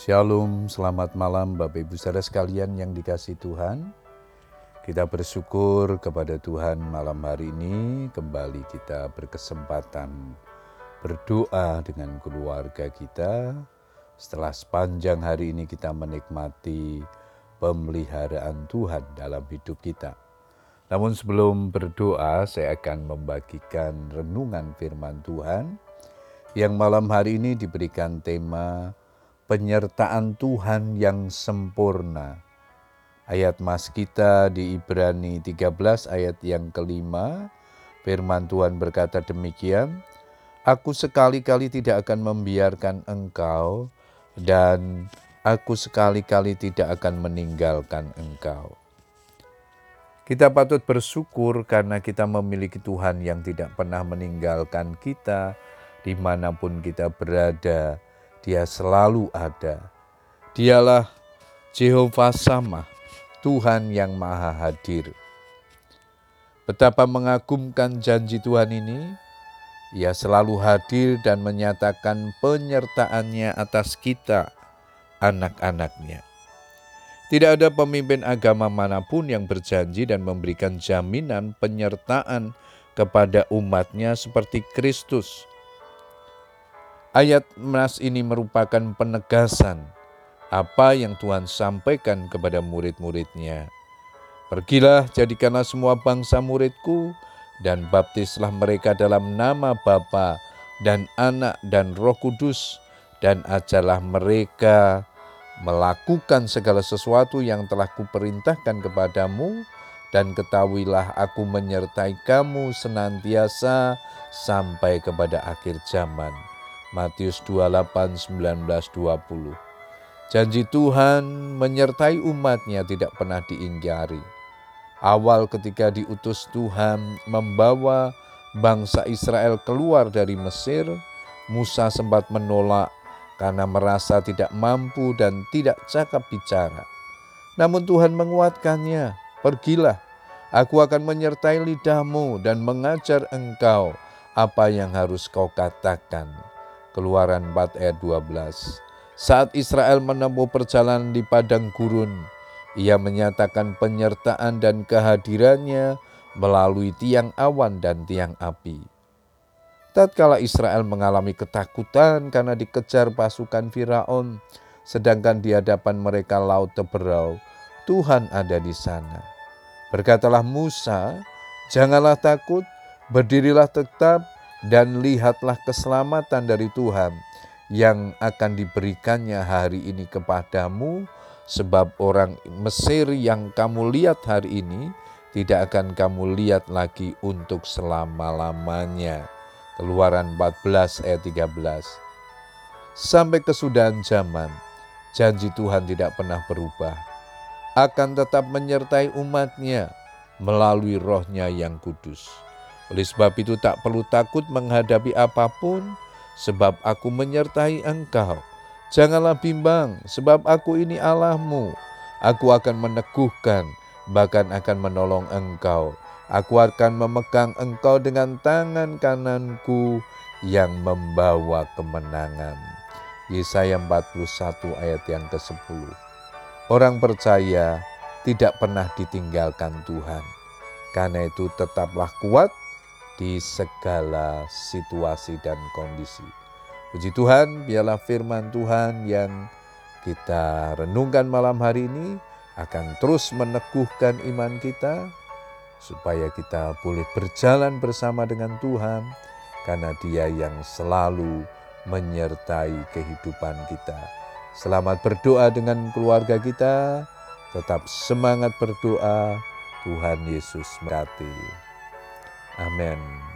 Shalom, selamat malam Bapak Ibu Saudara sekalian yang dikasih Tuhan. Kita bersyukur kepada Tuhan malam hari ini kembali kita berkesempatan berdoa dengan keluarga kita. Setelah sepanjang hari ini kita menikmati pemeliharaan Tuhan dalam hidup kita. Namun sebelum berdoa saya akan membagikan renungan firman Tuhan yang malam hari ini diberikan tema penyertaan Tuhan yang sempurna. Ayat mas kita di Ibrani 13 ayat yang kelima, firman Tuhan berkata demikian, Aku sekali-kali tidak akan membiarkan engkau dan aku sekali-kali tidak akan meninggalkan engkau. Kita patut bersyukur karena kita memiliki Tuhan yang tidak pernah meninggalkan kita di mana pun kita berada, dia selalu ada. Dialah Jehovah Sama, Tuhan yang Maha Hadir. Betapa mengagumkan janji Tuhan ini, ia selalu hadir dan menyatakan penyertaannya atas kita, anak-anaknya. Tidak ada pemimpin agama mana pun yang berjanji dan memberikan jaminan penyertaan kepada umatnya seperti Kristus Ayat mas ini merupakan penegasan apa yang Tuhan sampaikan kepada murid-muridnya. Pergilah, jadikanlah semua bangsa muridku, dan baptislah mereka dalam nama Bapa dan Anak dan Roh Kudus, dan ajarlah mereka melakukan segala sesuatu yang telah kuperintahkan kepadamu, dan ketahuilah aku menyertai kamu senantiasa sampai kepada akhir zaman. Matius 28, 19, 20. Janji Tuhan menyertai umatnya tidak pernah diingkari. Awal ketika diutus Tuhan membawa bangsa Israel keluar dari Mesir, Musa sempat menolak karena merasa tidak mampu dan tidak cakap bicara. Namun Tuhan menguatkannya, pergilah, aku akan menyertai lidahmu dan mengajar engkau apa yang harus kau katakan. Keluaran 4 ayat 12. Saat Israel menempuh perjalanan di padang gurun, ia menyatakan penyertaan dan kehadirannya melalui tiang awan dan tiang api. Tatkala Israel mengalami ketakutan karena dikejar pasukan Firaun, sedangkan di hadapan mereka laut teberau, Tuhan ada di sana. Berkatalah Musa, "Janganlah takut, berdirilah tetap, dan lihatlah keselamatan dari Tuhan yang akan diberikannya hari ini kepadamu, sebab orang Mesir yang kamu lihat hari ini tidak akan kamu lihat lagi untuk selama-lamanya. Keluaran 14 ayat 13. Sampai kesudahan zaman, janji Tuhan tidak pernah berubah. Akan tetap menyertai umatnya melalui rohnya yang kudus. Oleh sebab itu tak perlu takut menghadapi apa pun, sebab aku menyertai engkau. Janganlah bimbang, sebab aku ini Allahmu. Aku akan meneguhkan, bahkan akan menolong engkau. Aku akan memegang engkau dengan tangan kananku yang membawa kemenangan. Yesaya 41 ayat yang ke-10. Orang percaya tidak pernah ditinggalkan Tuhan. Karena itu tetaplah kuat di segala situasi dan kondisi. Puji Tuhan, biarlah firman Tuhan yang kita renungkan malam hari ini akan terus meneguhkan iman kita supaya kita boleh berjalan bersama dengan Tuhan karena Dia yang selalu menyertai kehidupan kita. Selamat berdoa dengan keluarga kita, tetap semangat berdoa. Tuhan Yesus memberkati. Amen.